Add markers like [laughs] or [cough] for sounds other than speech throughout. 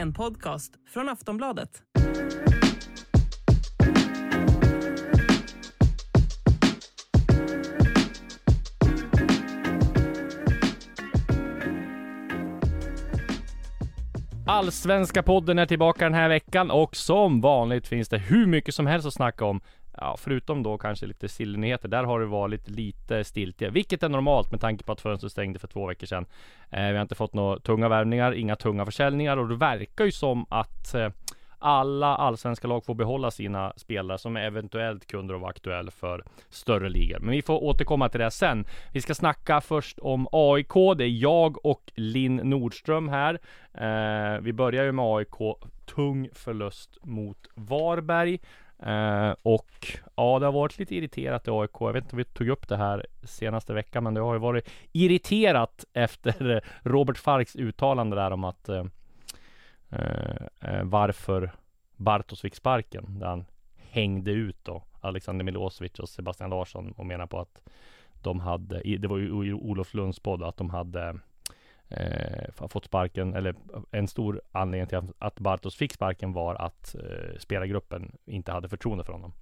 En podcast från Aftonbladet. Allsvenska podden är tillbaka den här veckan och som vanligt finns det hur mycket som helst att snacka om. Ja, förutom då kanske lite sillnyheter. Där har det varit lite stiltje, vilket är normalt med tanke på att fönstret stängde för två veckor sedan. Eh, vi har inte fått några tunga värvningar, inga tunga försäljningar och det verkar ju som att eh, alla allsvenska lag får behålla sina spelare som eventuellt kunde vara aktuell för större ligor. Men vi får återkomma till det sen. Vi ska snacka först om AIK. Det är jag och Linn Nordström här. Eh, vi börjar ju med AIK. Tung förlust mot Varberg. Eh, och ja, det har varit lite irriterat i AIK. Jag vet inte om vi tog upp det här senaste veckan, men det har ju varit irriterat efter [laughs] Robert Falks uttalande där om att eh, eh, eh, varför Bartos fick sparken. Där han hängde ut då Alexander Milosevic och Sebastian Larsson och menar på att de hade, det var ju Olof Lunds podd, att de hade eh, fått sparken, eller en stor anledning till att- Bartos fick sparken var att eh, spelargruppen inte hade förtroende för honom.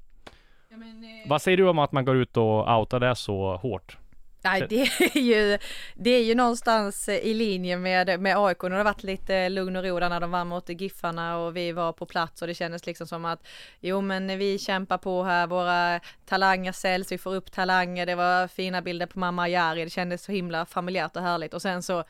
Vad säger du om att man går ut och outar det så hårt? Nej, det är ju, det är ju någonstans i linje med, med AIK. Nu har det varit lite lugn och ro där när de vann mot Giffarna och vi var på plats och det kändes liksom som att jo men vi kämpar på här, våra talanger säljs, vi får upp talanger, det var fina bilder på mamma Jari, det kändes så himla familjärt och härligt och sen så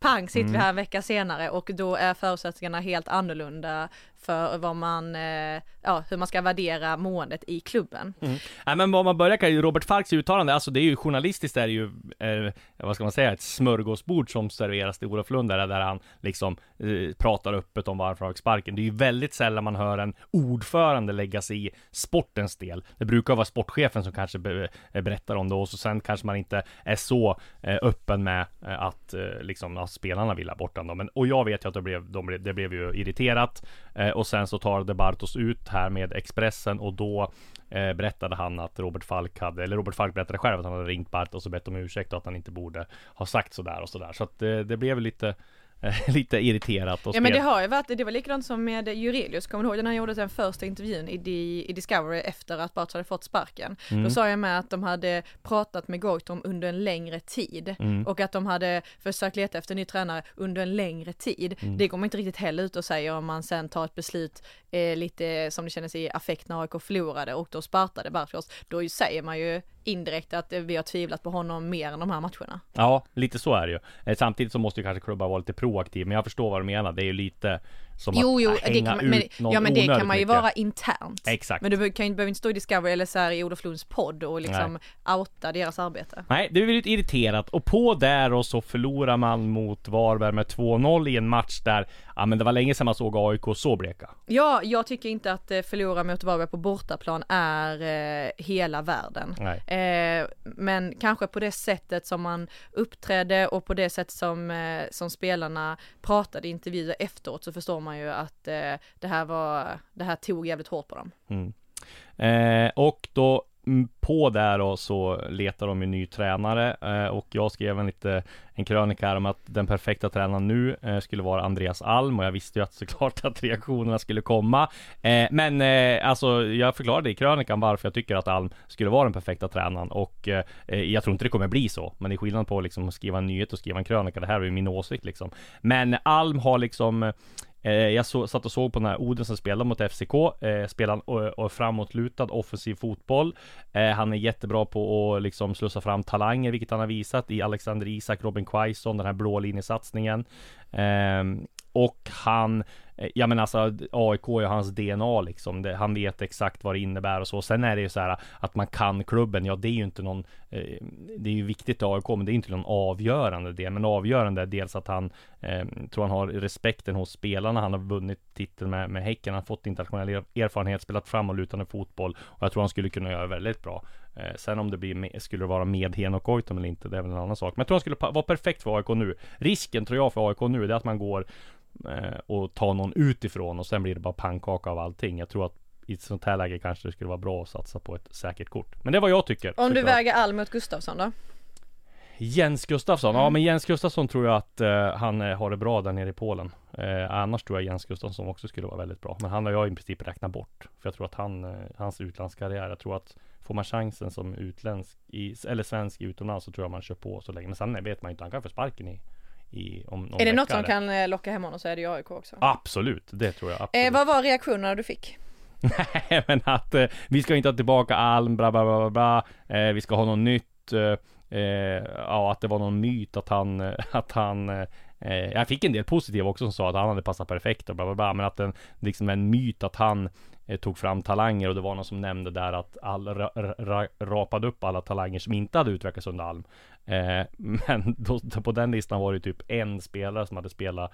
pang sitter vi här en vecka senare och då är förutsättningarna helt annorlunda för vad man, eh, ja hur man ska värdera måendet i klubben. Mm. Nej men om man börjar kan ju Robert Falks uttalande, alltså det är ju journalistiskt är det ju, eh, vad ska man säga, ett smörgåsbord som serveras till Olof Lund där, där han liksom eh, pratar öppet om varför han fick sparken. Det är ju väldigt sällan man hör en ordförande lägga sig i sportens del. Det brukar vara sportchefen som kanske be, eh, berättar om det och så sen kanske man inte är så eh, öppen med eh, att eh, liksom att spelarna vill ha bort honom. Men, och jag vet ju att det blev, de det blev ju irriterat eh, och sen så talade Bartos ut här med Expressen och då eh, berättade han att Robert Falk hade, eller Robert Falk berättade själv att han hade ringt Bartos och bett om ursäkt och att han inte borde ha sagt sådär och sådär. Så att det, det blev lite, [laughs] lite irriterat och Ja men det har ju varit, det var likadant som med Jurelius, kommer du ihåg när han gjorde den första intervjun i, Di, i Discovery efter att Bartos hade fått sparken? Mm. Då sa jag med att de hade pratat med Goitom under en längre tid Mm. och att de hade försökt leta efter en ny tränare under en längre tid. Mm. Det går man inte riktigt heller ut och säger om man sen tar ett beslut eh, lite som det kändes i affekt när AIK förlorade och då spartade Bartos. Då säger man ju indirekt att vi har tvivlat på honom mer än de här matcherna. Ja, lite så är det ju. Eh, Samtidigt så måste ju kanske klubbar vara lite proaktiv, men jag förstår vad du menar. Det är ju lite som Jo, att jo, äh, hänga man, men, ut någon ja men det kan man ju mycket. vara internt. Exakt. Men du kan ju, behöver inte stå i Discovery eller så här i Olof Lunds podd och liksom outa deras arbete. Nej, det blir lite irriterat och på där och så förlorar man mot Varberg med 2-0 i en match där, ja men det var länge sedan man såg AIK så bleka. Ja, jag tycker inte att eh, förlora mot Varberg på bortaplan är eh, hela världen. Eh, men kanske på det sättet som man uppträdde och på det sätt som, eh, som spelarna pratade i intervjuer efteråt så förstår man ju att eh, det här var, det här tog jävligt hårt på dem. Eh, och då mm, på där då så letar de en ny tränare eh, och jag skrev en lite en krönika här om att den perfekta tränaren nu eh, skulle vara Andreas Alm och jag visste ju att såklart att reaktionerna skulle komma. Eh, men eh, alltså jag förklarade i krönikan varför jag tycker att Alm skulle vara den perfekta tränaren och eh, eh jag tror inte det kommer bli så. Men det är skillnad på liksom att skriva en nyhet och skriva en krönika. Det här är ju min åsikt liksom. Men Alm har liksom Eh, Eh, jag så, satt och såg på den här Oden som spelade mot FCK, eh, spelar eh, och, och framåtlutad offensiv fotboll. Eh, han är jättebra på att liksom slussa fram talanger, vilket han har visat i Alexander Isak, Robin Quaison, den här blå linjesatsningen. Eh, och han Eh, ja men alltså AIK är hans DNA liksom. Det, han vet exakt vad det innebär och så. Sen är det ju så här att man kan klubben. Ja, det är ju inte någon. Eh, det är ju viktigt i AIK, men det är inte någon avgörande del. Men avgörande är dels att han eh, tror han har respekten hos spelarna. Han har vunnit titeln med, med Häcken. Han har fått internationell erfarenhet, spelat framåtlutande fotboll och jag tror han skulle kunna göra väldigt bra. Eh, sen om det blir med, skulle det vara med Henok Goitom eller inte, det är väl en annan sak. Men jag tror han skulle vara perfekt för AIK nu. Risken tror jag för AIK nu, det är att man går och tar någon utifrån och sen blir det bara pannkaka av allting. Jag tror att i ett sånt här läge kanske det skulle vara bra att satsa på ett säkert kort. Men det är vad jag tycker. Om du väger all mot Gustafsson då? Jens Gustafsson, Mm. ja men Jens Gustafsson tror jag att eh, han eh, har det bra där nere i Polen. Eh, annars tror jag Jens Gustafsson också skulle vara väldigt bra. Men han har jag i princip räknat bort. För jag tror att han, eh, hans utlandskarriär, jag tror att får man chansen som utländsk, i, eller svensk utomlands så tror jag man kör på så länge. Men sen vet man inte, han kan få sparken i, i om någon Är det något som kan eh, locka hem honom så är det ju AIK också. Absolut, det tror jag absolut. Eh, vad var reaktionerna du fick? [laughs] Nej men att eh, vi ska inte ha tillbaka Alm, bla bla bla bla. Eh, vi ska ha något nytt. Eh, eh, ja, att det var någon myt att han, att han jag fick en del positiva också som sa att han hade passat perfekt och bla bla bla. Men att den liksom en myt att han Eh, tog fram talanger och det var någon som nämnde där att all ra, ra, rapade upp alla talanger som inte hade utvecklats under Alm. Eh, [laughs] men då, på den listan var det typ en spelare som hade spelat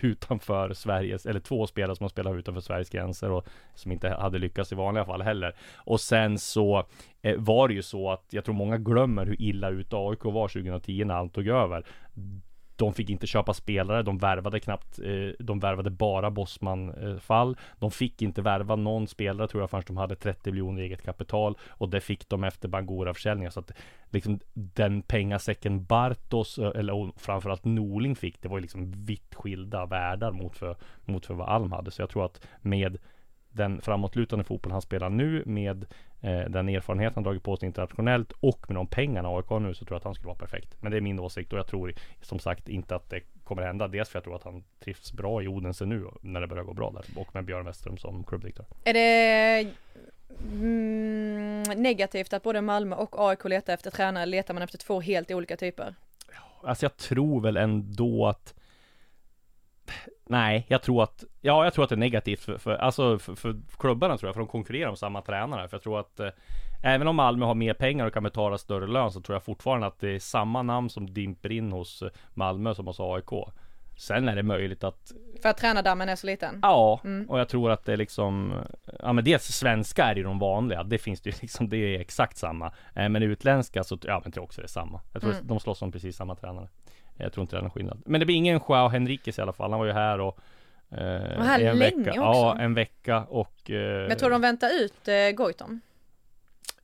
utanför Sveriges, eller två spelare som har spelat utanför Sveriges gränser och som inte hade lyckats i vanliga fall heller. Och sen så eh, var det ju så att jag tror många glömmer hur illa ute AIK var 2010 när Alm tog över. De fick inte köpa spelare, de värvade knappt, eh, de värvade bara Bosman-fall. Eh, de fick inte värva någon spelare tror jag förrän de hade 30 miljoner eget kapital och det fick de efter Bangura-försäljningen. Så att liksom den pengasäcken Bartos, eh, eller framförallt Norling fick, det var ju liksom vitt skilda världar mot för, mot för vad Alm hade. Så jag tror att med den framåtlutande fotboll han spelar nu med den erfarenhet han dragit på sig internationellt och med de pengarna AIK har nu så tror jag att han skulle vara perfekt. Men det är min åsikt och jag tror som sagt inte att det kommer hända. Dels för jag tror att han trivs bra i Odense nu när det börjar gå bra där och med Björn Westström som klubbdirektör. Är det mm, negativt att både Malmö och AIK letar efter tränare? Letar man efter två helt olika typer? Alltså jag tror väl ändå att Nej, jag tror att Ja, jag tror att det är negativt för, för Alltså för, för klubbarna tror jag, för de konkurrerar om samma tränare. För jag tror att eh, Även om Malmö har mer pengar och kan betala större lön Så tror jag fortfarande att det är samma namn som dimper in hos eh, Malmö som hos AIK Sen är det möjligt att För att tränardammen är så liten? Ja, och jag tror att det är liksom Ja men dels svenska är ju de vanliga Det finns det ju [laughs] liksom, det är exakt samma. Eh, Men utländska så, ja men tror jag också det är samma. Jag tror de slåss om precis samma tränare Jag tror inte det är någon skillnad Men det blir ingen Joao Henriquez i alla fall Han var ju här och eh, Var här en länge vecka. också. Ja, en vecka och eh, Men tror de väntar ut eh, Goitom?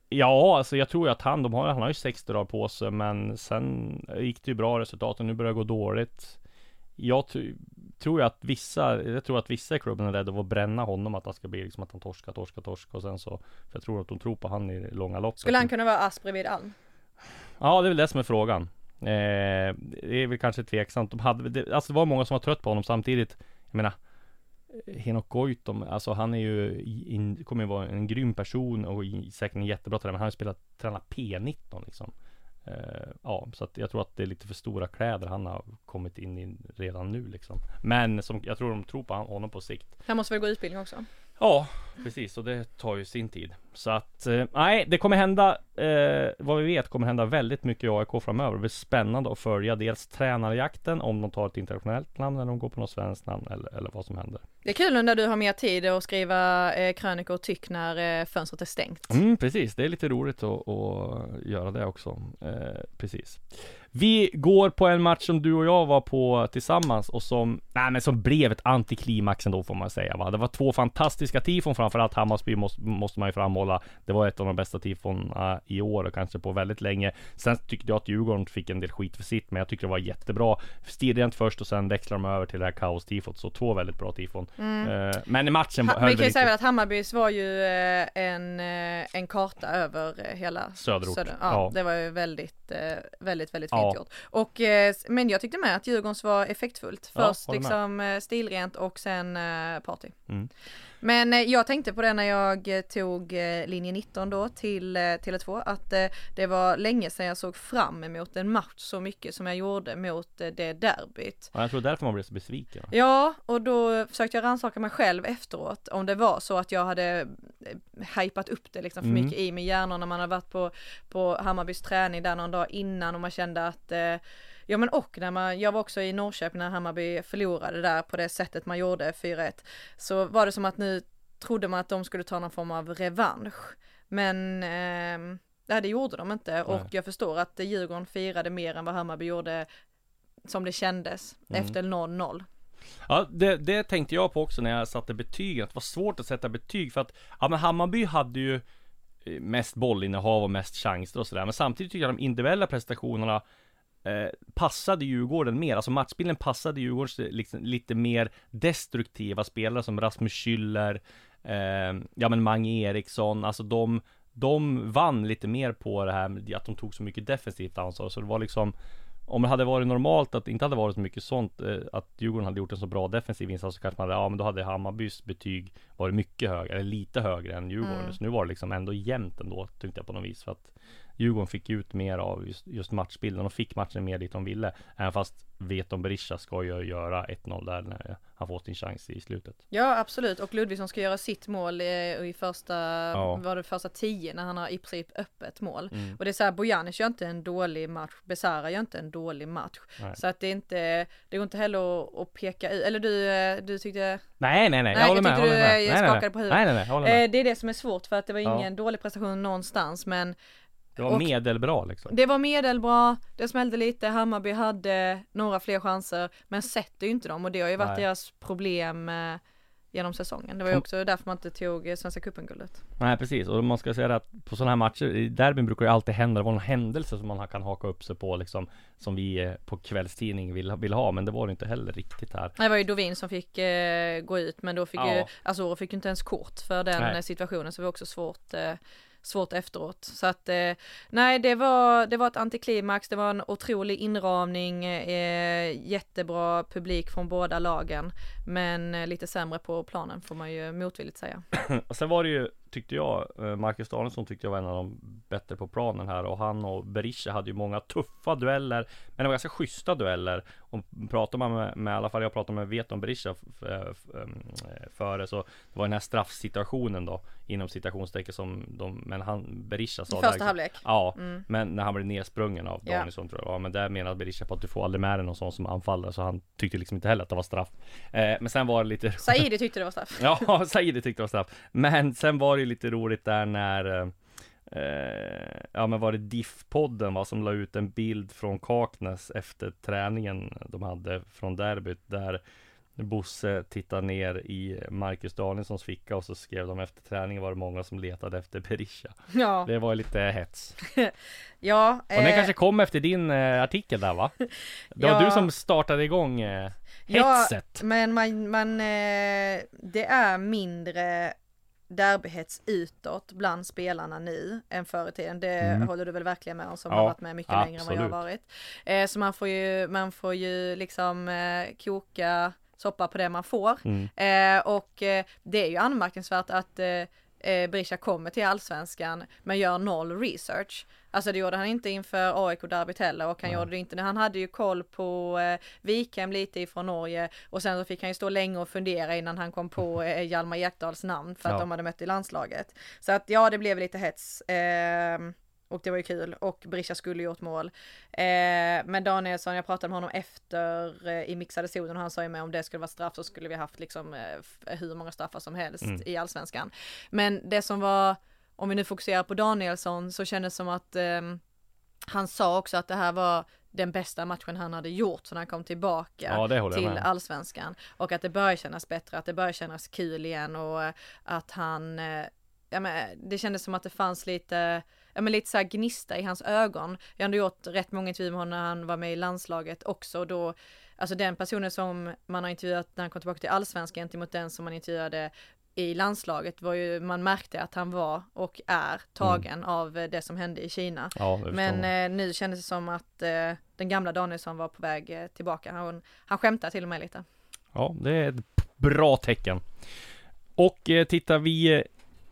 Ja, alltså jag tror ju att han, de har, han har ju 60 dagar på sig Men sen gick det ju bra resultat och nu börjar det gå dåligt Jag tr- tror ju att vissa, jag tror att vissa i klubben är rädda att bränna honom Att han ska bli liksom att han torskar, torskar, torskar och sen så För jag tror att de tror på han i långa loppet Skulle han kunna vara ass bredvid Alm? Ja, det är väl det som är frågan eh, Det är väl kanske tveksamt De hade, det, alltså det var många som var trött på honom samtidigt Jag menar eh, Henok Goitom, alltså han är ju in, kommer ju vara en grym person och säkert en jättebra tränare, men han har ju spelat, tränat P19 liksom. Eh, ja, så att jag tror att det är lite för stora kläder han har kommit in i redan nu liksom. Men som, jag tror de tror på honom på sikt. Han måste väl gå utbildning också? Ja, precis och det tar ju sin tid. Så att, eh, nej, det kommer hända, eh, vad vi vet kommer hända väldigt mycket i AIK framöver. Det blir spännande att följa dels tränarjakten, om de tar ett internationellt namn eller om de går på något svenskt namn eller, eller vad som händer. Det är kul när du har mer tid att skriva eh, krönikor och tyck när eh, fönstret är stängt. Mm, precis, det är lite roligt att, att göra det också. Eh, precis. Vi går på en match som du och jag var på tillsammans och som, nej men som blev ett antiklimax ändå får man säga va. Det var två fantastiska tifon, framförallt Hammarby måste, måste man ju framhålla. Det var ett av de bästa tifon eh, i år och kanske på väldigt länge. Sen tyckte jag att Djurgården fick en del skit för sitt, men jag tyckte det var jättebra. Stilrent först och sen växlade de över till det här kaos-tifot, så två väldigt bra tifon. Eh, men i matchen Ha, höll vi kan ju säga att Hammarbys var ju eh, en, eh, en karta över hela Söderort. ja, Ja. det var ju väldigt, väldigt, väldigt Ja. Fint gjort. Och, eh, men jag tyckte med att Djurgårdens var effektfullt. Först med. liksom eh, stilrent och sen eh, party. Men eh, jag tänkte på det när jag eh, tog eh, linje 19 då till eh, Tele2 att det var länge sedan jag såg fram emot en match så mycket som jag gjorde mot det derbyt. Ja, jag tror därför man blev så besviken. Ja, och då försökte jag rannsaka mig själv efteråt om det var så att jag hade hypat upp det liksom för Mm. mycket i min hjärna när man har varit på, på Hammarbys träning där någon dag innan och man kände att eh, Ja men och när man, jag var också i Norrköping när Hammarby förlorade där på det sättet man gjorde 4-1 Så var det som att nu trodde man att de skulle ta någon form av revansch Men eh, nej, det gjorde de inte och Nej. jag förstår att Djurgården firade mer än vad Hammarby gjorde som det kändes Mm. efter 0-0 Ja, det, det tänkte jag på också när jag satte betyg, att det var svårt att sätta betyg för att, ja men Hammarby hade ju eh, mest bollinnehav och mest chanser och sådär, men samtidigt tycker jag de individuella prestationerna eh, passade Djurgården mer, alltså matchbilden passade Djurgårdens eh, liksom, lite mer destruktiva spelare som Rasmus Schüller, eh, ja men Mange Eriksson, alltså de, de vann lite mer på det här med att de tog så mycket defensivt ansvar, så det var liksom om det hade varit normalt att det inte hade varit så mycket sånt eh, Att Djurgården hade gjort en så bra defensiv insats så kanske man hade, ja men då hade Hammarbys betyg varit mycket högre, eller lite högre än Djurgården Mm. Så nu var det liksom ändå jämnt ändå tyckte jag på något vis. För att Djurgården fick ut mer av just, just matchbilden och fick matchen mer dit de ville Även fast Veton Berisha ska ju göra 1-0 där när han får sin chans i slutet Ja absolut och Ludvigsson ska göra sitt mål i, i första, Ja. var det första tio när han har i princip öppet mål. Mm. Och det är så här, Bojanic gör inte en dålig match, Besara gör inte en dålig match. Nej. Så att det är inte, det går inte heller att, att peka ut, eller du, eh, du tyckte, Nej nej nej, jag håller jag med, tyckte håller du, med. eh, Nej, nej, nej. på huvudet. Nej nej nej, jag håller med eh, det är det som är svårt för att det var Ja. ingen dålig prestation någonstans men Det var och- medelbra liksom det var medelbra, det smällde lite, Hammarby hade några fler chanser men sätter ju inte dem och det har ju varit Nej. deras problem eh, genom säsongen. Det var ju också därför man inte tog eh, Svenska cupen-guldet. Nej precis, och man ska säga att på sådana här matcher, i derbyn brukar det alltid hända, det var någon händelse som man kan haka upp sig på liksom Som vi eh, på kvällstidning vill, vill ha, men det var det inte heller riktigt här Det var ju Dovin som fick eh, gå ut men då fick Ja. ju Azor fick ju inte ens kort för den Nej. situationen så det var också svårt eh, svårt efteråt. Så att eh, nej det var, det var ett antiklimax, det var en otrolig inramning, eh, jättebra publik från båda lagen. Men eh, lite sämre på planen får man ju motvilligt säga. [clears throat] Och sen var det ju, tyckte jag, eh, Marcus Danielsson tyckte jag var en av de bättre på planen här och han och Berisha hade ju många tuffa dueller Men det var ganska schyssta dueller Och pratar man med, med i alla fall jag pratade med Veton Berisha em, eh, före så Det var den här straffsituationen då Inom citationstecken som de, men han Berisha sa Första där- halvlek. Ja, Mm. men när han blev nersprungen av. Danielsson tror jag Ja men där menade Berisha på att du får aldrig med dig någon sån som anfallare Så han tyckte liksom inte heller att det var straff eh, Men sen var det lite Saidi tyckte det var straff. [laughs] Ja, Saidi tyckte det var straff. Men sen var det ju lite roligt där när eh, eh, Ja men var det Diff-podden va, som la ut en bild från Kaknäs efter träningen de hade från derbyt där Bosse tittar ner i Marcus Danielssons ficka och så skrev de efter träningen var det många som letade efter Berisha. Ja, Det var lite hets. [laughs] ja. Och den eh, kanske kom efter din eh, artikel där va? [laughs] Det var Ja. du som startade igång eh, Ja, hetset. men man, man eh, det är mindre derbyhets utåt bland spelarna nu än förr i tiden. Det Mm. håller du väl verkligen med om som Ja, har varit med mycket längre än vad jag har absolut. varit. Eh, så man får ju, man får ju liksom eh, koka soppa på det man får. Mm. Eh, och eh, det är ju anmärkningsvärt att eh, eh, Berisha kommer till allsvenskan men gör noll research. Alltså det gjorde han inte inför AIK-derbyt heller och han Nej. gjorde det inte, han hade ju koll på eh, Wikheim lite ifrån Norge och sen så fick han ju stå länge och fundera innan han kom på [laughs] eh, Hjalmar Ekdals namn för att Ja. de hade mött i landslaget. Så att ja, det blev lite hets. Eh, och det var ju kul och Berisha skulle gjort mål. Eh, men Danielsson, jag pratade med honom efter eh, i mixade zonen och han sa ju med om det skulle vara straff så skulle vi haft liksom eh, hur många straffar som helst Mm. i allsvenskan. Men det som var, om vi nu fokuserar på Danielsson så kändes det som att ehm, han sa också att det här var den bästa matchen han hade gjort när han kom tillbaka Ja, till allsvenskan och att det börjar kännas bättre, att det börjar kännas kul igen och eh, att han, eh, ja men det kändes som att det fanns lite, ja men lite så här gnista i hans ögon. Jag har ändå gjort rätt många intervjuer med honom när han var med i landslaget också och då, alltså den personen som man har intervjuat när han kom tillbaka till allsvenskan gentemot den som man intervjuade i landslaget var ju, man märkte att han var och är tagen av eh, det som hände i Kina. Ja, Men eh, nu kändes det som att eh, den gamla Danielsson var på väg eh, tillbaka. Han, han skämtar till och med lite. Ja, det är ett bra tecken. Och eh, tittar vi eh,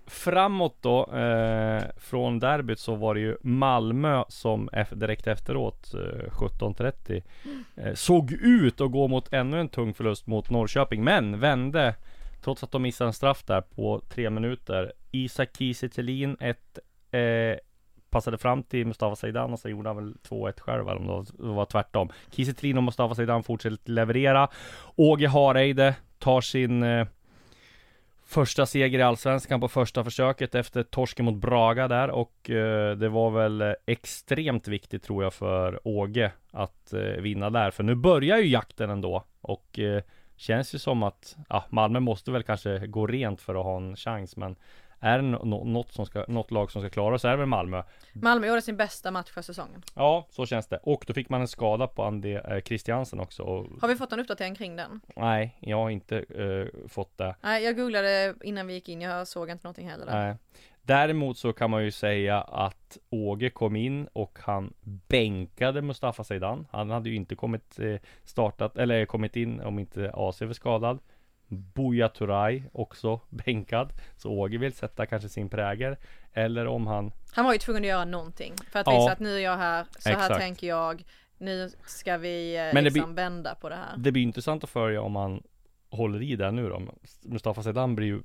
framåt då eh, från derbyt så var det ju Malmö som direkt efteråt eh, 17.30 eh, såg ut att gå mot ännu en tung förlust mot Norrköping men vände trots att de missade en straff där på tre minuter. Isak Kiese Thelin ett eh, passade fram till Mustafa Zeidan och så gjorde han väl 2-1 själv eller om det var- tvärtom. Kiese Thelin och Mustafa Zeidan fortsätter leverera. Åge Hareide tar sin eh, första seger i Allsvenskan på första försöket efter torsken mot Braga där och eh, det var väl eh, extremt viktigt tror jag för Åge att eh, vinna där för nu börjar ju jakten ändå och eh, känns ju som att ja, Malmö måste väl kanske gå rent för att ha en chans men är det något, som ska, något lag som ska klara så är det väl Malmö. Malmö gjorde sin bästa match för säsongen. Ja, så känns det. Och då fick man en skada på Ande eh, Christiansen också. Och, Har vi fått en uppdatering kring den? nej, jag har inte eh, fått det. Nej, jag googlade innan vi gick in, jag såg inte någonting heller där. Nej. Däremot så kan man ju säga att Åge kom in och han bänkade Mustafa Zeidan. Han hade ju inte kommit eh, startat eller kommit in om inte AC var skadad. Buya Turay också [laughs] bänkad. Så Åge vill sätta kanske sin prägel. Eller om han Han var ju tvungen att göra någonting för att Ja. visa att nu är jag här, så här Exakt. tänker jag, nu ska vi eh, Men liksom vända på det här. Det blir intressant att följa om han håller i det nu då. Mustafa Zeidan blir ju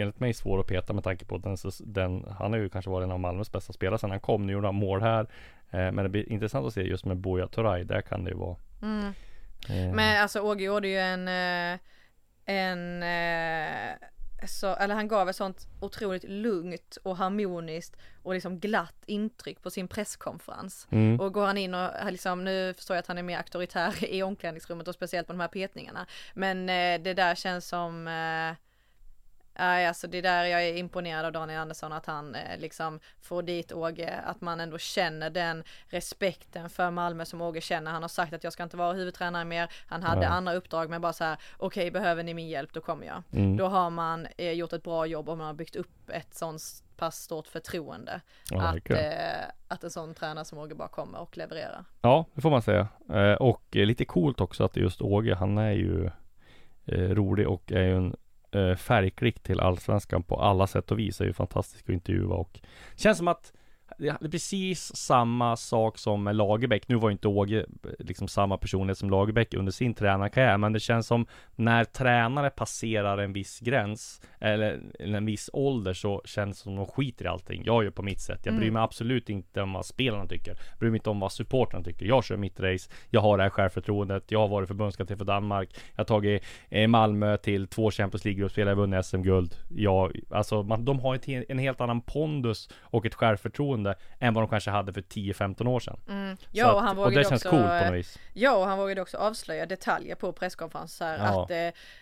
enligt mig svår att peta med tanke på den, den han har ju kanske varit en av Malmös bästa spelare sedan han kom. Nu gjorde han mål här. Eh, men det blir intressant att se just med Buya Turay. Där kan det ju vara. Mm. Eh, Men alltså Åge gjorde ju en, eh, en så, eller han gav ett sånt otroligt lugnt och harmoniskt och liksom glatt intryck på sin presskonferens. Mm. Och går han in och liksom, nu förstår jag att han är mer auktoritär [laughs] i omklädningsrummet och speciellt på de här petningarna. Men eh, det där känns som eh, Nej, alltså det där jag är imponerad av Daniel Andersson att han eh, liksom får dit Åge, att man ändå känner den respekten för Malmö som Åge känner. Han har sagt att jag ska inte vara huvudtränare mer. Han hade Nej. andra uppdrag men bara så här, okej behöver ni min hjälp då kommer jag. Mm. Då har man eh, gjort ett bra jobb och man har byggt upp ett sånt pass stort förtroende. Ja, att, eh, att en sån tränare som Åge bara kommer och levererar. Ja, det får man säga. Eh, och eh, lite coolt också att just Åge, han är ju eh, rolig och är ju en eh, färgklick till Allsvenskan på alla sätt och vis. Är ju fantastisk att intervjua och känns som att det är precis samma sak som med Lagerbäck. Nu var ju inte Åge liksom samma personlighet som Lagerbäck under sin tränarkarriär, men det känns som när tränare passerar en viss gräns eller en viss ålder så känns det som de skiter i allting. Jag gör på mitt sätt. Jag bryr mig absolut inte om vad spelarna tycker. Jag bryr mig inte om vad supportrarna tycker. Jag kör mitt race. Jag har det här självförtroendet. Jag har varit förbundskapten för Danmark. Jag har tagit eh, Malmö till två Champions League-gruppspel. Jag har vunnit SM-guld. Jag, alltså, man, de har ett, en helt annan pondus och ett självförtroende än vad de kanske hade för 10-15 år sedan. Ja, Så och att- han och vågade det känns också, coolt på eh, något vis. Ja, och han vågade också avslöja detaljer på presskonferenser. Ja. Att,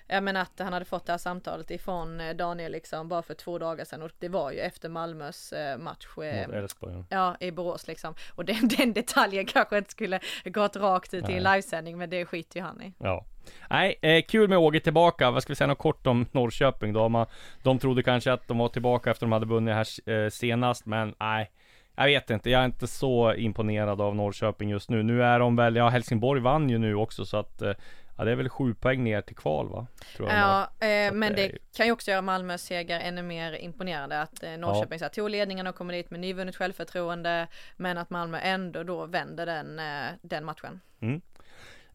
eh, menar att han hade fått det här samtalet ifrån eh, Daniel liksom bara för två dagar sedan och det var ju efter Malmös eh, match. Eh, Elfsborg. Ja, i Borås liksom. Och den, [laughs] den detaljen kanske inte skulle gått rakt ut i en livesändning, men det skiter ju han i. Ja. Nej, eh, kul med Åge tillbaka. Vad ska vi säga något kort om Norrköping då? Man, de trodde kanske att de var tillbaka efter de hade vunnit här eh, senast, men nej. Jag vet inte, jag är inte så imponerad av Norrköping just nu. Nu är de väl, ja Helsingborg vann ju nu också så att eh, Ja det är väl sju poäng ner till kval va? Ja, eh, men det är kan ju också göra Malmös seger ännu mer imponerande att eh, Norrköping så här, tog ledningen och kommer dit med nyvunnet självförtroende men att Malmö ändå då vänder den, eh, den matchen.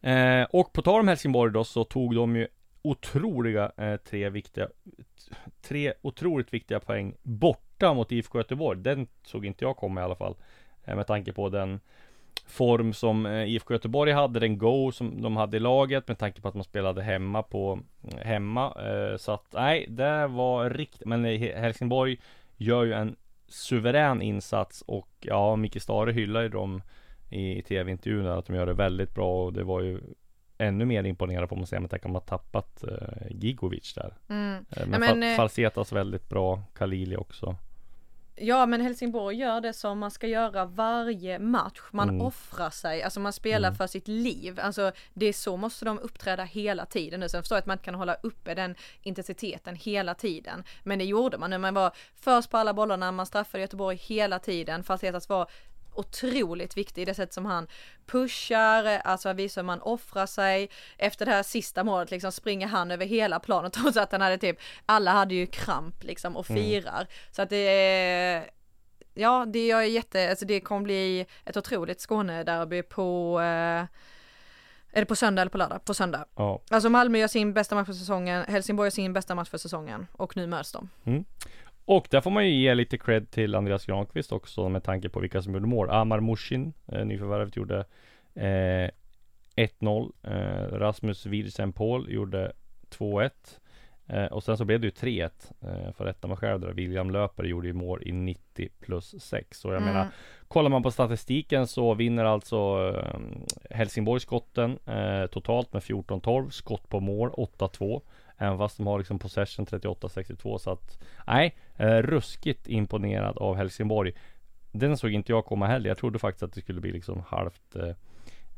Eh, och på tal om Helsingborg då så tog de ju otroliga eh, tre viktiga Tre otroligt viktiga poäng borta mot IFK Göteborg. Den såg inte jag komma i alla fall. Eh, med tanke på den form som eh, IFK Göteborg hade, den go som de hade i laget med tanke på att man spelade hemma på mm, hemma. Eh, så att nej, det var riktigt. Men Helsingborg gör ju en suverän insats och ja, Micke Stare hyllar ju dem i tv-intervjun att de gör det väldigt bra och det var ju ännu mer imponerande får man säga med tanke på att har tappat eh, Gigovic där. Mm. Eh, men, Ja, men, Fa- eh, Falsetas väldigt bra, Kalili också. Ja men Helsingborg gör det som man ska göra varje match. Man Mm. offrar sig, alltså man spelar för sitt liv. Alltså det är så måste de uppträda hela tiden nu. Sen förstår jag att man inte kan hålla uppe den intensiteten hela tiden. Men det gjorde man nu. Man var först på alla bollarna, man straffade Göteborg hela tiden. Falsetas var otroligt viktig, det sätt som han pushar, alltså visar hur man offrar sig. Efter det här sista målet liksom springer han över hela planen [laughs] trots att han hade typ, alla hade ju kramp liksom och firar. Så att det är Ja, det jag är jätte, alltså det kommer bli ett otroligt Skånederby på eh, är det på söndag eller på lördag? På söndag. Ja. Alltså Malmö gör sin bästa match för säsongen, Helsingborg gör sin bästa match för säsongen och nu möts de. Och där får man ju ge lite cred till Andreas Granqvist också med tanke på vilka som gjorde mål. Amar Mushin, eh, nyförvärvet, gjorde eh, 1-0. Eh, Rasmus Wirsen Paul gjorde 2-1. Eh, och sen så blev det ju 3-1 eh, för rätta mig själv där. William Löper gjorde ju mål i 90 plus 6. Och jag menar, kollar man på statistiken så vinner alltså eh, Helsingborg skotten eh, totalt med 14-12. Skott på mål 8-2. Även fast de har liksom possession 38-62 så att Nej, eh, ruskigt imponerad av Helsingborg. Den såg inte jag komma heller. Jag trodde faktiskt att det skulle bli liksom halvt eh,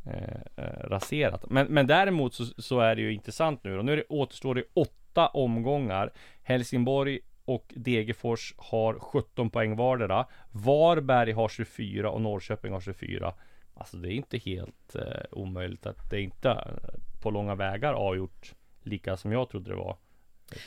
eh, eh raserat. Men, men däremot så, så är det ju intressant nu och nu är det, återstår det åtta omgångar. Helsingborg och Degerfors har 17 poäng vardera. Varberg har 24 och Norrköping har 24. Alltså det är inte helt eh, omöjligt att det inte eh, på långa vägar avgjort lika som jag trodde det var.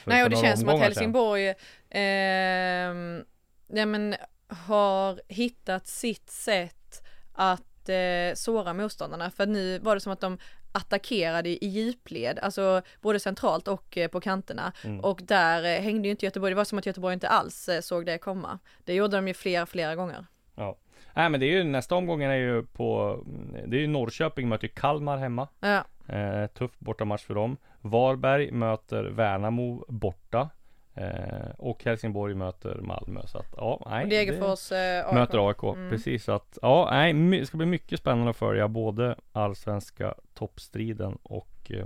Nej och det känns som att. Helsingborg ehm, ja, men, har hittat sitt sätt att eh, såra motståndarna. För nu var det som att de attackerade i djupled, alltså både centralt och eh, på kanterna. Mm. Och där eh, hängde ju inte Göteborg, det var som att Göteborg inte alls eh, såg det komma. Det gjorde de ju flera, flera gånger. Ja. Nej men det är ju nästa omgången är ju på Det är ju Norrköping möter Kalmar hemma Ja, eh, Tuff bortamatch för dem Varberg möter Värnamo borta eh, Och Helsingborg möter Malmö så att ja nej och Degerfors eh, AIK. Möter AIK, precis så att ja nej det ska bli mycket spännande att följa både allsvenska toppstriden och eh,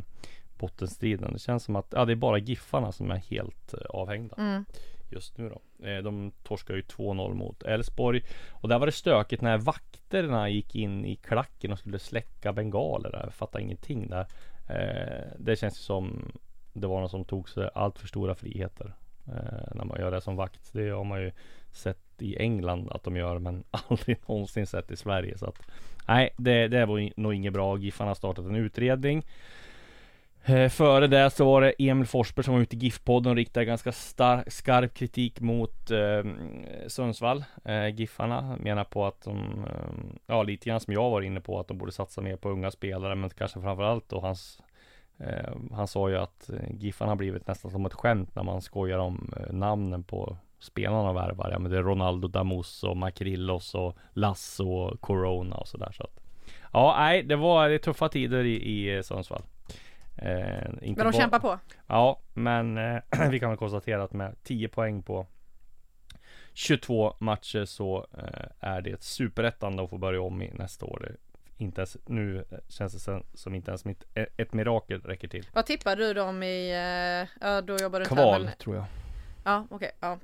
bottenstriden Det känns som att ja, det är bara Giffarna som är helt eh, avhängda Mm. just nu då. Eh, De torskar ju 2-0 mot Elfsborg. Och där var det stökigt när vakterna gick in i klacken och skulle släcka bengaler. där. Jag fattar ingenting där. Eh, Det känns som det var någon som tog sig allt för stora friheter. eh, När man gör det som vakt. Det har man ju sett i England att de gör men [laughs] aldrig någonsin sett i Sverige. Så att nej, det, det var nog inget bra. Giffarna har startat en utredning. Eh, före det så var det Emil Forsberg som var ute i GIF-podden och riktade ganska star- skarp kritik mot eh, Sundsvall. Eh, Giffarna menar på att de, eh, ja lite grann som jag var inne på, att de borde satsa mer på unga spelare, men kanske framförallt då hans eh, Han sa ju att GIFarna Giffarna har blivit nästan som ett skämt när man skojar om eh, namnen på spelarna och värvar. Ja men det är Ronaldo Damos och Makrillos och Lasso och Corona och sådär så att Ja nej, det var det tuffa tider i, i eh, Sundsvall. Eh, Men de kämpar på. Ja, men eh, [clears throat] vi kan väl konstatera att med 10 poäng på 22 matcher så eh, är det ett superettan att få börja om i nästa år. Inte ens, nu känns det som inte ens mitt, ett, ett mirakel räcker till. Vad tippar du dem i, eh, ja då jobbar du inte Kval men- tror jag. Ja okej, ja.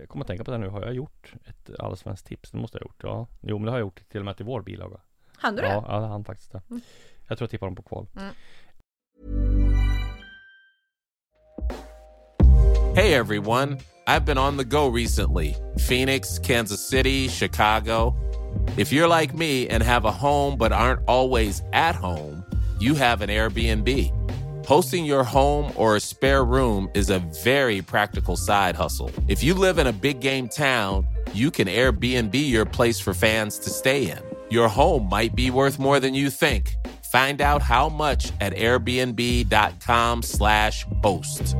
Jag kommer att tänka på det nu. Har jag gjort ett allsvenskt tips? Det måste jag ha gjort. Ja, jo men det har jag gjort till och med till vår bilaga. Han du det? Ja, ja, han faktiskt det. Jag tror jag tippar dem på kval. Mm. Hey everyone, I've been on the go recently Phoenix, Kansas City, Chicago. If you're like me and have a home but aren't always at home, you have an Airbnb. Hosting your home or a spare room is a very practical side hustle. If you live in a big game town, you can Airbnb your place for fans to stay in. Your home might be worth more than you think. Find out how much at airbnb.com/slash boast.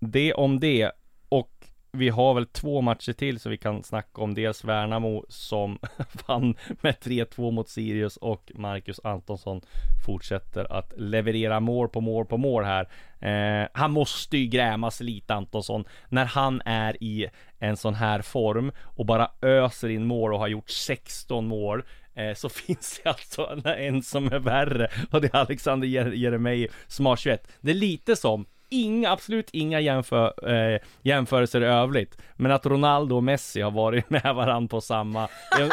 Det om det. Och vi har väl två matcher till så vi kan snacka om. Dels Värnamo som [laughs] vann med 3-2 mot Sirius och Marcus Antonsson fortsätter att leverera mål på mål på mål här. Eh, han måste ju grämas lite Antonsson när han är i en sån här form och bara öser in mål och har gjort 16 mål. Eh, så [laughs] finns det alltså en som är värre och det är Alexander Jeremejeff som har 21. Det är lite som Inga, absolut inga jämför, eh, jämförelser i övrigt. Men att Ronaldo och Messi har varit [laughs] med varandra på samma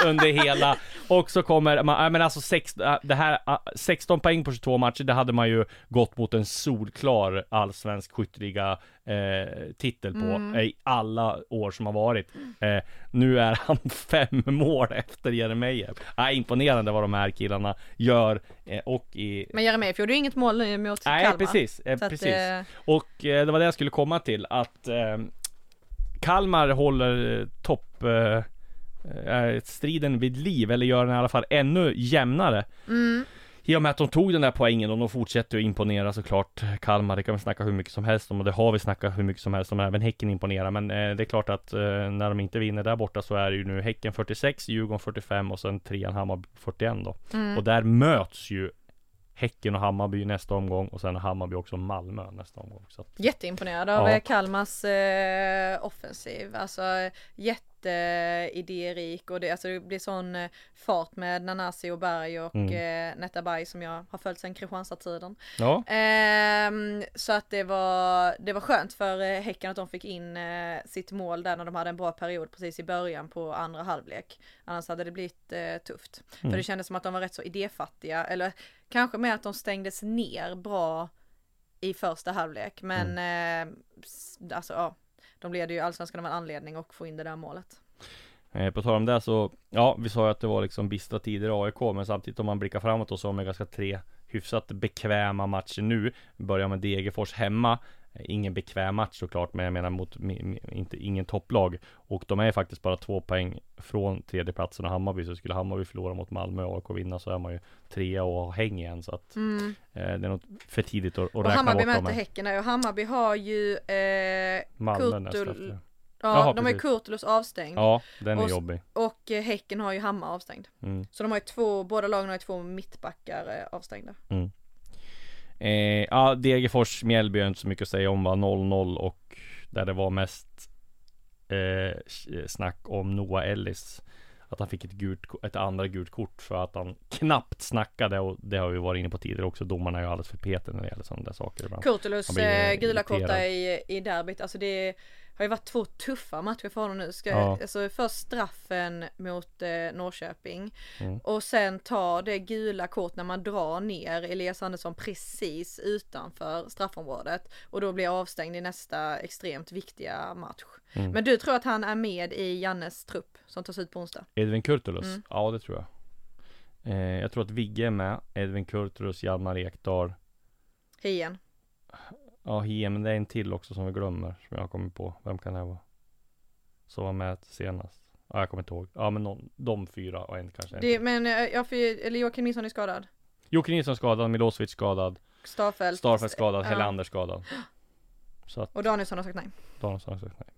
under hela och så kommer man, men alltså sex, det här, 16 poäng på 22 matcher, det hade man ju gått mot en solklar allsvensk skytteliga eh, titel på Mm. eh, i alla år som har varit. Eh, nu är han [laughs] fem mål efter Jeremejeff. Ja, imponerande vad de här killarna gör eh, och i Men Jeremejeff gjorde ju inget mål mot Nej Kalmar. precis, eh, Så att, precis. eh, Och eh, det var det jag skulle komma till att eh, Kalmar håller eh, topp eh, eh, striden vid liv eller gör den i alla fall ännu jämnare. Mm. I och med att de tog den där poängen och de fortsätter att imponera såklart Kalmar, det kan vi snacka hur mycket som helst om och det har vi snackat hur mycket som helst om, även Häcken imponerar men eh, det är klart att eh, när de inte vinner där borta så är det ju nu Häcken 46, Djurgården 45 och sen trean Hammarby 41 då. Mm. Och där möts ju Häcken och Hammarby nästa omgång och sen Hammarby också Malmö nästa omgång. Så att, Jätteimponerad av Ja. eh, Kalmars eh, offensiv. Alltså jätteidérik och det, alltså, det blir sån eh, fart med Nanasi och Berg och Mm. eh, Netabay som jag har följt sedan Kristianstad-tiden. ja, Ehm, så att det var, det var skönt för eh, Häcken att de fick in eh, sitt mål där när de hade en bra period precis i början på andra halvlek. Annars hade det blivit eh, tufft. Mm. För det kändes som att de var rätt så idéfattiga eller kanske med att de stängdes ner bra i första halvlek. Men Mm. eh, alltså ja, de leder ju allsvenskan av en anledning och få in det där målet. eh, på tal om det så, ja, vi sa ju att det var liksom bistra tider i AIK, men samtidigt om man blickar framåt och så har man ganska tre hyfsat bekväma matcher nu. Börjar med Degerfors hemma. Ingen bekväm match såklart, men jag menar mot inte, ingen topplag. Och de är faktiskt bara två poäng från tredjeplatsen och Hammarby. Så skulle Hammarby förlora mot Malmö och AIK vinna så är man ju trea och har häng igen. Så att Mm. eh, det är nog för tidigt att, att Och räkna Hammarby bort dem. möter Häcken och Hammarby har ju eh, Malmö Kurtul- efter. Ja, Jaha, de har ju precis. Kurtulus avstängd. Ja, den är Och jobbig. Och eh, Häcken har ju Hammar avstängd. Mm. Så de har ju två, båda lagen har ju två mittbackar eh, avstängda. Eh, ja, Degerfors, Mjällby är inte så mycket att säga om va, 0-0 och där det var mest eh, snack om Noah Ellis. Att han fick ett, gult, ett andra gult kort för att han knappt snackade och det har vi varit inne på tidigare också. Domarna är ju alldeles för petiga när det gäller sådana där saker ibland. Kurtulus eh, gula korta i, i derbyt, alltså det har ju varit två tuffa matcher för honom nu. Ska, Ja. Alltså först straffen mot eh, Norrköping Mm. och sen ta det gula kort när man drar ner Elias Andersson precis utanför straffområdet och då blir avstängd i nästa extremt viktiga match. Mm. Men du tror att han är med i Jannes trupp som tas ut på onsdag? Edvin Kurtulus? Mm. Ja, det tror jag. Eh, jag tror att Vigge är med. Edvin Kurtulus, Hjalmar Ekdal. Hien. Ja, Hie, men det är en till också som vi glömmer. Som jag har kommit på. Vem kan det vara? Som var med senast. Ja, jag kommer inte ihåg. Ja, men någon, de fyra och en kanske. Det, men eh, ja, för, eller Joakim Nilsson är skadad. Jocke Nilsson skadad, Milosevic skadad, Starfelt. Starfelt skadad, Ja. Helander skadad. Så att Och Danielsson har sagt nej. Danielsson har sagt nej.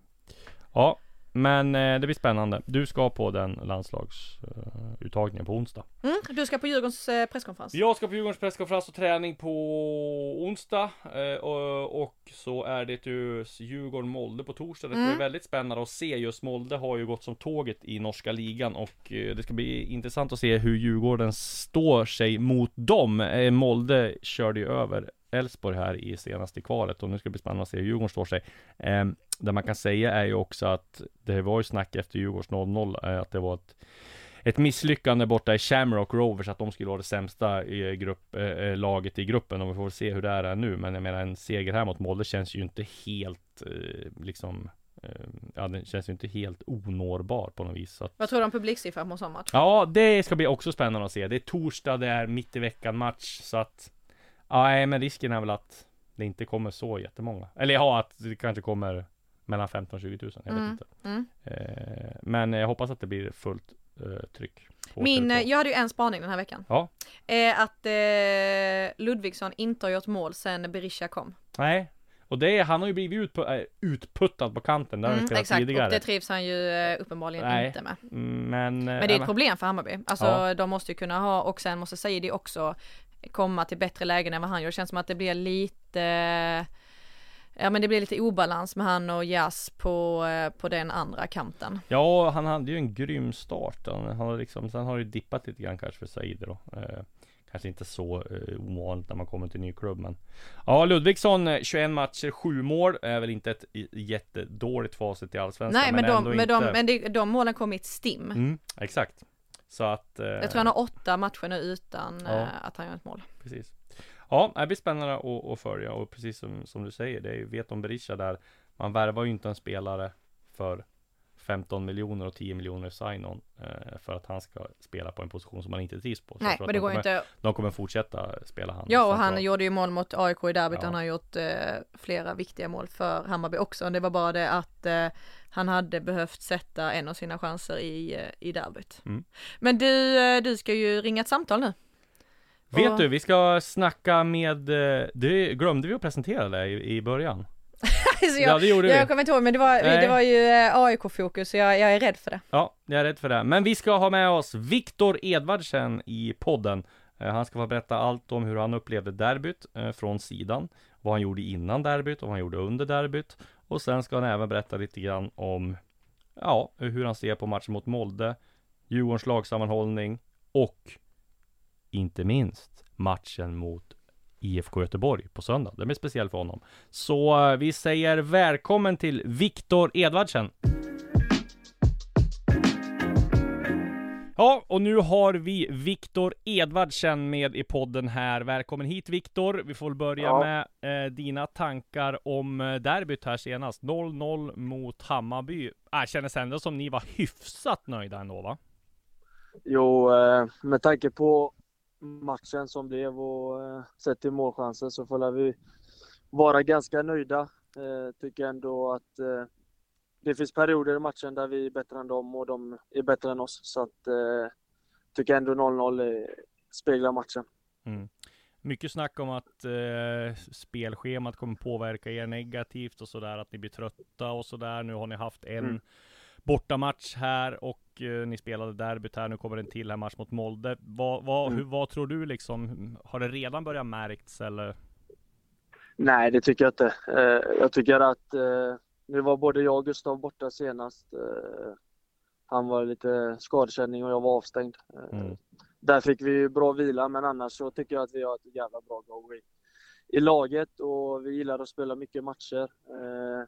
Ja, men eh, det blir spännande. Du ska på den landslagsuttagningen på onsdag. Mm, du ska på Djurgårdens eh, presskonferens. Jag ska på Djurgårdens presskonferens och träning på onsdag eh, och, och så är det ju Djurgården-Molde på torsdag. Det ska Mm. bli väldigt spännande att se. Just Molde har ju gått som tåget i norska ligan och eh, det ska bli intressant att se hur Djurgården står sig mot dem. Eh, Molde körde ju över Elfsborg här i senaste kvalet och nu ska det bli spännande att se hur Djurgården står sig. Eh, det man kan säga är ju också att det var ju snack efter Djurgårds 0-0 eh, att det var ett ett misslyckande borta i Shamrock Rovers att de skulle vara det sämsta i grupp, eh, eh, laget i gruppen och vi får se hur det är nu men jag menar en seger här mot Molde känns ju inte helt eh, liksom eh, ja den känns ju inte helt onårbar på något vis att, Vad tror du om publiksiffran på en sån match? Ja det ska bli också spännande att se det är torsdag det är mitt i veckan match så att ja nej, men risken är väl att det inte kommer så jättemånga eller ja att det kanske kommer mellan 15 och 20 000 jag vet Mm, inte mm. eh, men jag hoppas att det blir fullt eh, tryck Min, eh, Tele2. jag hade ju en spaning den här veckan. Ja. Eh, att Ludvigsson inte har gjort mål sen Berisha kom. Nej, och det är, han har ju blivit äh, utputtad på kanten, han Mm, spelat exakt, tidigare. och det trivs han ju uppenbarligen Nej. inte med. Men, Men det är ett problem för Hammarby. Alltså Ja. de måste ju kunna ha, och sen måste Saidi också komma till bättre lägen än vad han gör. Det känns som att det blir lite Ja men det blir lite obalans med han och Jas på, eh, på den andra kanten. Ja, han hade ju en grym start. Han, har liksom, sen har det dippat lite grann kanske för Said då. Eh, kanske inte så eh, ovanligt när man kommer till en ny klubb men Ja Ludvigsson, eh, 21 matcher, 7 mål är väl inte ett jättedåligt facit i Allsvenskan Nej men, de, ändå men, inte... de, men det, de målen kom i ett stim. Mm, exakt. Så att... Eh, Jag tror han har åtta matcher nu utan Ja. eh, att han gör ett mål. Precis. Ja, det blir spännande att, att följa och precis som, som du säger, det är ju vet om Berisha där. Man värvar ju inte en spelare för 15 miljoner och 10 miljoner sign-on eh, för att han ska spela på en position som han inte trivs på. Så Nej, men det de går ju kommer, inte. De kommer fortsätta spela han. Ja, och han centralt. gjorde ju mål mot AIK i derbyt. Ja. Han har gjort eh, flera viktiga mål för Hammarby också. Det var bara det att eh, han hade behövt sätta en av sina chanser i, eh, i derbyt. Mm. Men du, eh, du ska ju ringa ett samtal nu. Vet Och- du, vi ska snacka med, eh, det glömde vi att presentera det i, i början. [laughs] Så Ja, det gjorde vi. Jag kommer inte ihåg, men det var, Nej. det var ju AIK-fokus, så jag, jag är rädd för det. Ja, jag är rädd för det. Men vi ska ha med oss Viktor Edvardsen i podden. Han ska få berätta allt om hur han upplevde derbyt från sidan. Vad han gjorde innan derbyt och vad han gjorde under derbyt. Och sen ska han även berätta lite grann om ja, hur han ser på matchen mot Molde, Djurgårdens lagsammanhållning och inte minst matchen mot IFK Göteborg på söndag. Den är speciell för honom. Så eh, vi säger välkommen till Viktor Edvardsen. Ja, och nu har vi Viktor Edvardsen med i podden här. Välkommen hit Viktor. Vi får börja Ja. med eh, dina tankar om eh, derbyt här senast. 0-0 mot Hammarby. Äh, kändes ändå som ni var hyfsat nöjda ändå va? Jo, eh, med tanke på matchen som blev och eh, sett till målchanser så får vi vara ganska nöjda. Eh, Tycker ändå att eh, det finns perioder i matchen där vi är bättre än dem och de är bättre än oss. Så att eh, tycker ändå 0-0 eh, speglar matchen. Mycket snack om att eh, spelschemat kommer påverka er negativt och sådär, att ni blir trötta och sådär. Nu har ni haft en Mm. bortamatch här och eh, ni spelade derbyt här. Nu kommer en till här match mot Molde. Vad, vad, Mm. hur, vad tror du liksom? Har det redan börjat märkts eller? Nej, det tycker jag inte. Eh, Jag tycker att eh, nu var både jag och Gustav borta senast. Eh, Han var lite skadekänning och jag var avstängd. Eh, Mm. Där fick vi bra vila, men annars så tycker jag att vi har ett jävla bra go i, i laget och vi gillar att spela mycket matcher. Eh,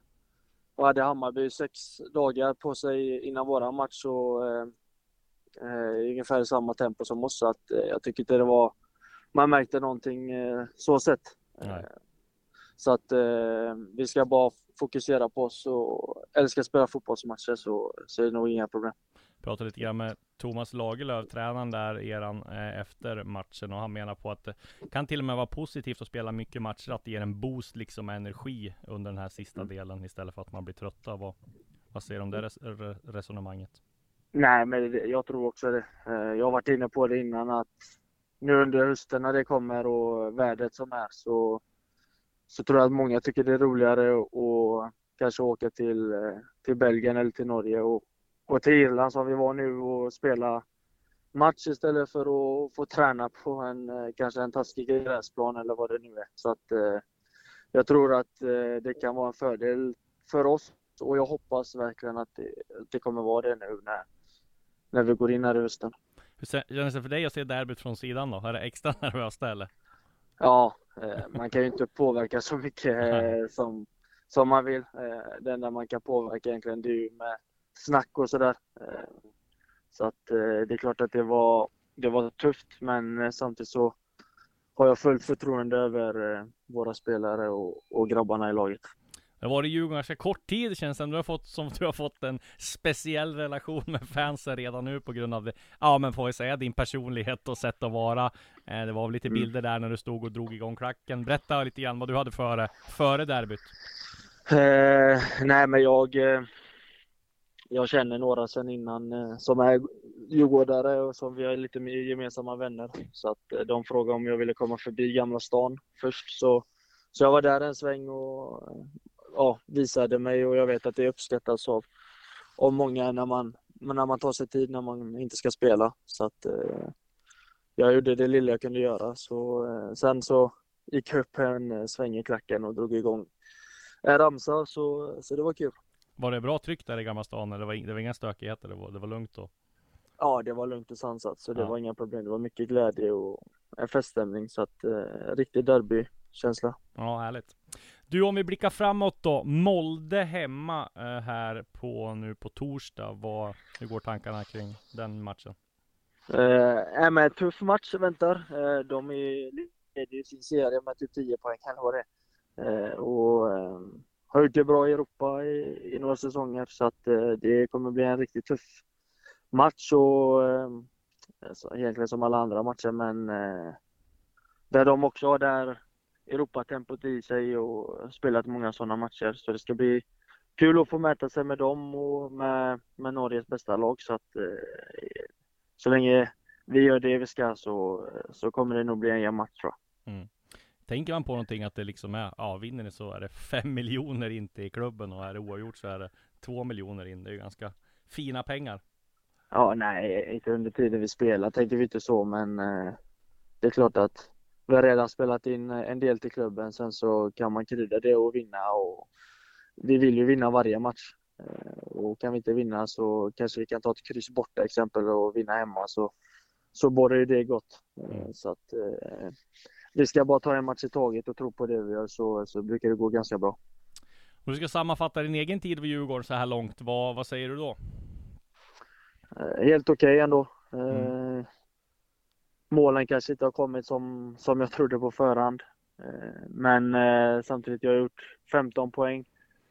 och hade Hammarby sex dagar på sig innan våran match så eh, ungefär i samma tempo som oss. Så att, eh, jag tycker inte det var, man märkte någonting eh, så sett. Eh, så att eh, vi ska bara fokusera på oss och älska att spela fotbollsmatcher så, så är det nog inga problem. Pratade lite grann med Thomas Lagerlöf, tränaren där, eran, eh, efter matchen och han menar på att det kan till och med vara positivt att spela mycket matcher, att det ger en boost liksom energi under den här sista delen istället för att man blir trötta. Vad, vad säger du om det res re resonemanget? Nej, men jag tror också det. Eh, Jag har varit inne på det innan att nu under hösten när det kommer och vädret som är så, så tror jag att många tycker det är roligare att kanske åka till, till Belgien eller till Norge och, och till Irland som vi var nu och spela match istället för att få träna på en kanske en taskig gräsplan eller vad det nu är. Så att eh, jag tror att eh, det kan vara en fördel för oss och jag hoppas verkligen att det, det kommer vara det nu när, när vi går in här i hösten. Hur känns det för dig att se derbyt från sidan då? Är det extra [laughs] nervöst eller? Ja, eh, man kan ju inte påverka så mycket eh, som, som man vill. Eh, det enda man kan påverka egentligen det är ju med snack och sådär. Så att det är klart att det var, det var tufft men samtidigt så har jag fullt förtroende över våra spelare och, och grabbarna i laget. Det var i Djurgården ganska kort tid känns det. Du har fått, som du har fått en speciell relation med fansen redan nu på grund av det. Ja men får vi säga din personlighet och sätt att vara. Eh, det var väl lite Mm. bilder där när du stod och drog igång klacken. Berätta lite grann vad du hade före, före derbyt. Eh, nej, men jag, eh, jag känner några sedan innan eh, som är djurgårdare och som vi har lite mer gemensamma vänner. Så att eh, de frågade om jag ville komma förbi Gamla stan först. Så, så jag var där en sväng och ja, visade mig och jag vet att det uppskattas av, av många när man, när man tar sig tid när man inte ska spela. Så att eh, jag gjorde det lilla jag kunde göra. Så, eh, sen så gick jag upp en eh, sväng i klacken och drog igång en ramsa så, så det var kul. Var det bra tryck där i Gamla stan? Eller var, det var inga stökigheter? Det var, det var lugnt då? Ja, det var lugnt och sansat så det Ja. var inga problem. Det var mycket glädje och en feststämning så att eh, riktig derbykänsla. Ja, härligt. Du, om vi blickar framåt då. Molde hemma eh, här på nu på torsdag. Vad, hur går tankarna kring den matchen? Eh, äh, men tuff match väntar. Eh, de är leder ju sin serie med typ 10 poäng eller vad det är. Och eh, har gjort det bra i Europa i, i några säsonger så att eh, det kommer bli en riktigt tuff match och alltså, egentligen som alla andra matcher men där de också har där Europatempot i sig och spelat många sådana matcher så det ska bli kul att få mäta sig med dem och med, med Norges bästa lag så att eh, så länge vi gör det vi ska så, så kommer det nog bli en jämn match tror jag. Mm. Tänker man på någonting att det liksom är, ja vinner ni så är det fem [laughs] miljoner in till klubben och är det oavgjort så är det två miljoner in. Det är ju ganska fina pengar. Ja, nej, inte under tiden vi spelar tänkte vi inte så, men eh, det är klart att vi har redan spelat in en del till klubben. Sen så kan man krydda det och vinna och vi vill ju vinna varje match. Eh, och kan vi inte vinna så kanske vi kan ta ett kryss borta exempel och vinna hemma så, så borde ju det gott. Eh, mm. Så att eh, vi ska bara ta en match i taget och tro på det vi gör så, så brukar det gå ganska bra. Om du ska sammanfatta din egen tid vid Djurgården så här långt, vad, vad säger du då? Helt okej okay ändå. Mm. Målen kanske inte har kommit som, som jag trodde på förhand. Eh, men eh, samtidigt, jag har gjort 15 poäng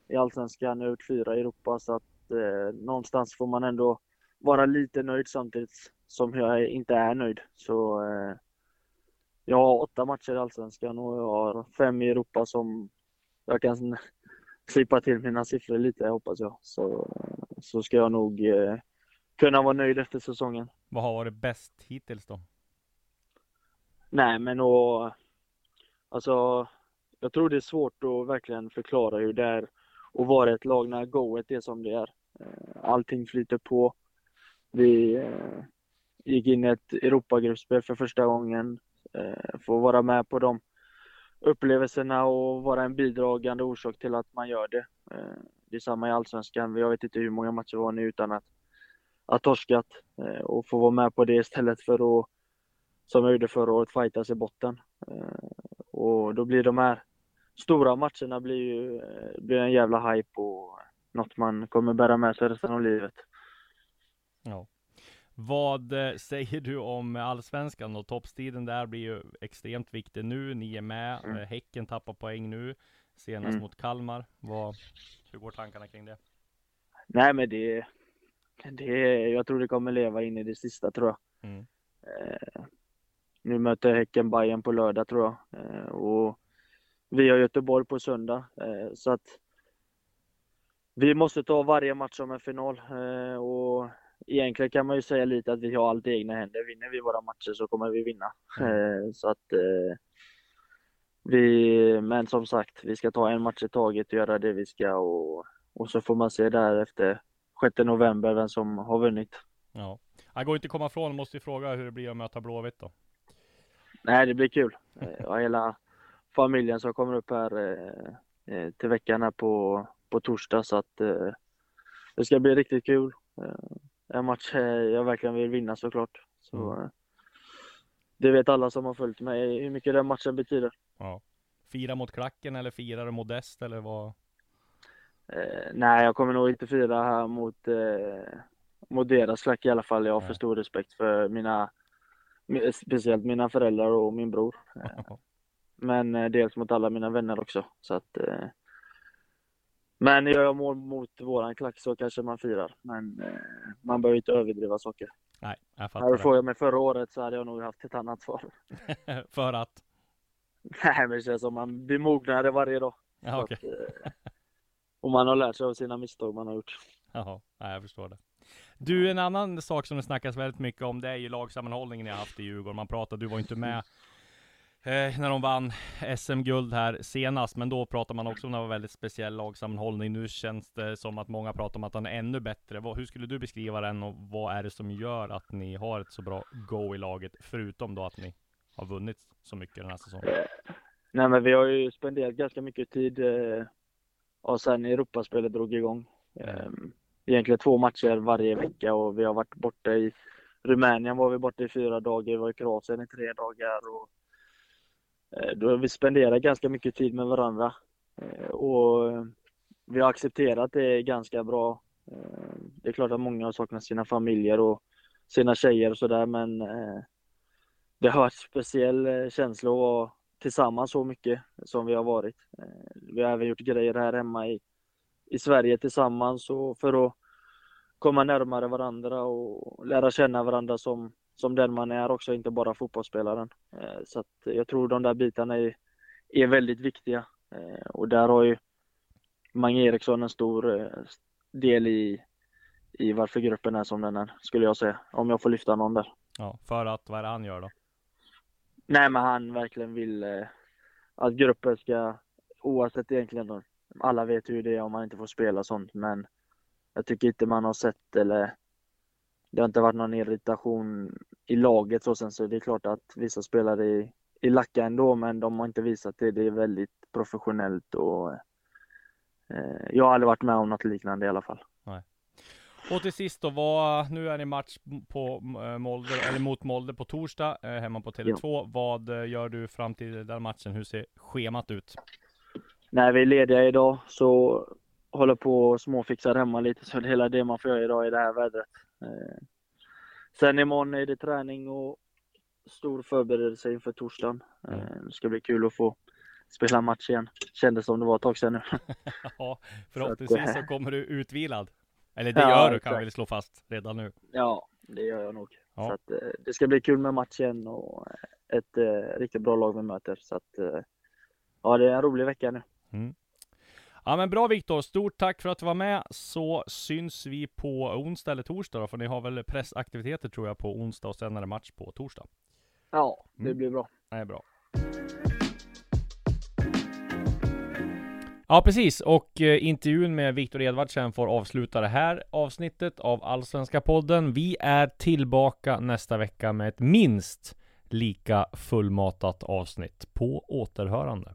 i Allsvenskan, jag har gjort fyra i Europa så att eh, någonstans får man ändå vara lite nöjd samtidigt som jag inte är nöjd. Så eh, jag har åtta matcher i Allsvenskan och jag har fem i Europa som jag kan [laughs] slipa till mina siffror lite hoppas jag. Så, så ska jag nog eh, kunna vara nöjd efter säsongen. Vad har varit bäst hittills då? Nej men och alltså jag tror det är svårt att verkligen förklara hur det är att vara ett lag när goet är som det är. Eh, allting flyter på. Vi eh, gick in i ett Europagruppspel för första gången. Eh, Få vara med på de upplevelserna och vara en bidragande orsak till att man gör det. Eh, det är samma i Allsvenskan. Jag vet inte hur många matcher vi har nu utan att ha torskat eh, och få vara med på det istället för att, som jag gjorde förra året, fightas i botten. Och då blir de här stora matcherna blir ju eh, blir en jävla hype och något man kommer bära med sig resten av livet. Ja. Vad eh, säger du om allsvenskan och toppstriden där blir ju extremt viktig nu. Ni är med. Mm. Eh, Häcken tappar poäng nu. Senast mm. mot Kalmar. Vad, hur går tankarna kring det? Nej, men det, det, jag tror det kommer leva in i det sista tror jag. Mm. Eh, nu möter Häcken Bayern på lördag tror jag. Eh, och vi har Göteborg på söndag. Eh, så att vi måste ta varje match som en final. Eh, och egentligen kan man ju säga lite att vi har allt i egna händer. Vinner vi våra matcher så kommer vi vinna. Mm. Så att vi, men som sagt, vi ska ta en match i taget och göra det vi ska och, och så får man se där efter 6 november vem som har vunnit. Ja, jag går inte att komma ifrån, måste ju fråga hur det blir att möta Blåvitt då? Nej, det blir kul. Ja, hela, familjen som kommer upp här eh, eh, till veckan här på, på torsdag så att eh, det ska bli riktigt kul. En match jag verkligen vill vinna såklart. Så, mm. Det vet alla som har följt mig hur mycket den matchen betyder. Ja. Fira mot klacken eller fira det modest eller vad? Eh, nej, jag kommer nog inte fira här mot, eh, mot deras klack i alla fall. Jag har nej. för stor respekt för mina, speciellt mina föräldrar och min bror. [laughs] Men eh, dels mot alla mina vänner också. Så att, eh, men gör jag mål mot våran klack så kanske man firar. Men eh, man behöver inte överdriva saker. Nej, jag fattar. Hade du frågat mig förra året så hade jag nog haft ett annat svar. [laughs] För att? Nej, men det känns som man blir mognare varje dag. Ja, okay. att, och man har lärt sig av sina misstag man har gjort. [laughs] Jaha, jag förstår det. Du, en annan sak som det snackas väldigt mycket om, det är ju lagsammanhållningen ni har haft i Djurgården. Man pratar, du var inte med eh, när de vann SM-guld här senast. Men då pratar man också om en väldigt speciell lagsammanhållning. Nu känns det som att många pratar om att han är ännu bättre. Vad, hur skulle du beskriva den och vad är det som gör att ni har ett så bra go i laget? Förutom då att ni har vunnit så mycket den här säsongen. Nej, men vi har ju spenderat ganska mycket tid eh, och sen Europaspelet drog igång. Eh, egentligen två matcher varje vecka och vi har varit borta i Rumänien var vi borta i fyra dagar, vi var i Kroatien i tre dagar och eh, då har vi spenderat ganska mycket tid med varandra. Eh, och eh, vi har accepterat det ganska bra. Det är klart att många har saknat sina familjer och sina tjejer och sådär men det har varit speciell känsla att vara tillsammans så mycket som vi har varit. Vi har även gjort grejer här hemma i, i Sverige tillsammans och för att komma närmare varandra och lära känna varandra som, som den man är också, inte bara fotbollsspelaren. Eh, så jag tror de där bitarna är, är väldigt viktiga och där har ju Mange Eriksson en stor del i, i varför gruppen är som den är, skulle jag säga. Om jag får lyfta någon där. Ja, för att, vad är det han gör då? Nej, men han verkligen vill eh, att gruppen ska, oavsett egentligen, alla vet hur det är om man inte får spela sånt, men jag tycker inte man har sett eller det har inte varit någon irritation i laget så sen så det är klart att vissa spelare är i lacka ändå, men de har inte visat det. Det är väldigt professionellt och eh, jag har aldrig varit med om något liknande i alla fall. Nej. Och till sist då, vad, nu är det match på eh, Molde, eller mot Molde på torsdag, eh, hemma på Tele2. Ja. Vad eh, gör du fram till den matchen? Hur ser schemat ut? När vi är lediga idag så håller på och småfixar hemma lite, så det hela det man får göra idag i det här vädret. Sen imorgon är det träning och stor förberedelse inför torsdagen. Mm. Det ska bli kul att få spela match igen. Kändes som det var ett tag sedan nu. [laughs] ja, förhoppningsvis så, så kommer du utvilad. Eller det ja, gör du kan vi väl slå fast redan nu. Ja, det gör jag nog. Ja. Så att, eh, det ska bli kul med matchen och eh, ett eh, riktigt bra lag vi möter. Så att, eh, ja, det är en rolig vecka nu. Mm. Ja men bra Viktor, stort tack för att du var med. Så syns vi på onsdag eller torsdag då, för ni har väl pressaktiviteter tror jag på onsdag och sen är det match på torsdag. Ja, det mm. blir bra. Det är bra. Ja precis, och eh, intervjun med Viktor Edvardsen får avsluta det här avsnittet av Allsvenska podden. Vi är tillbaka nästa vecka med ett minst lika fullmatat avsnitt. På återhörande.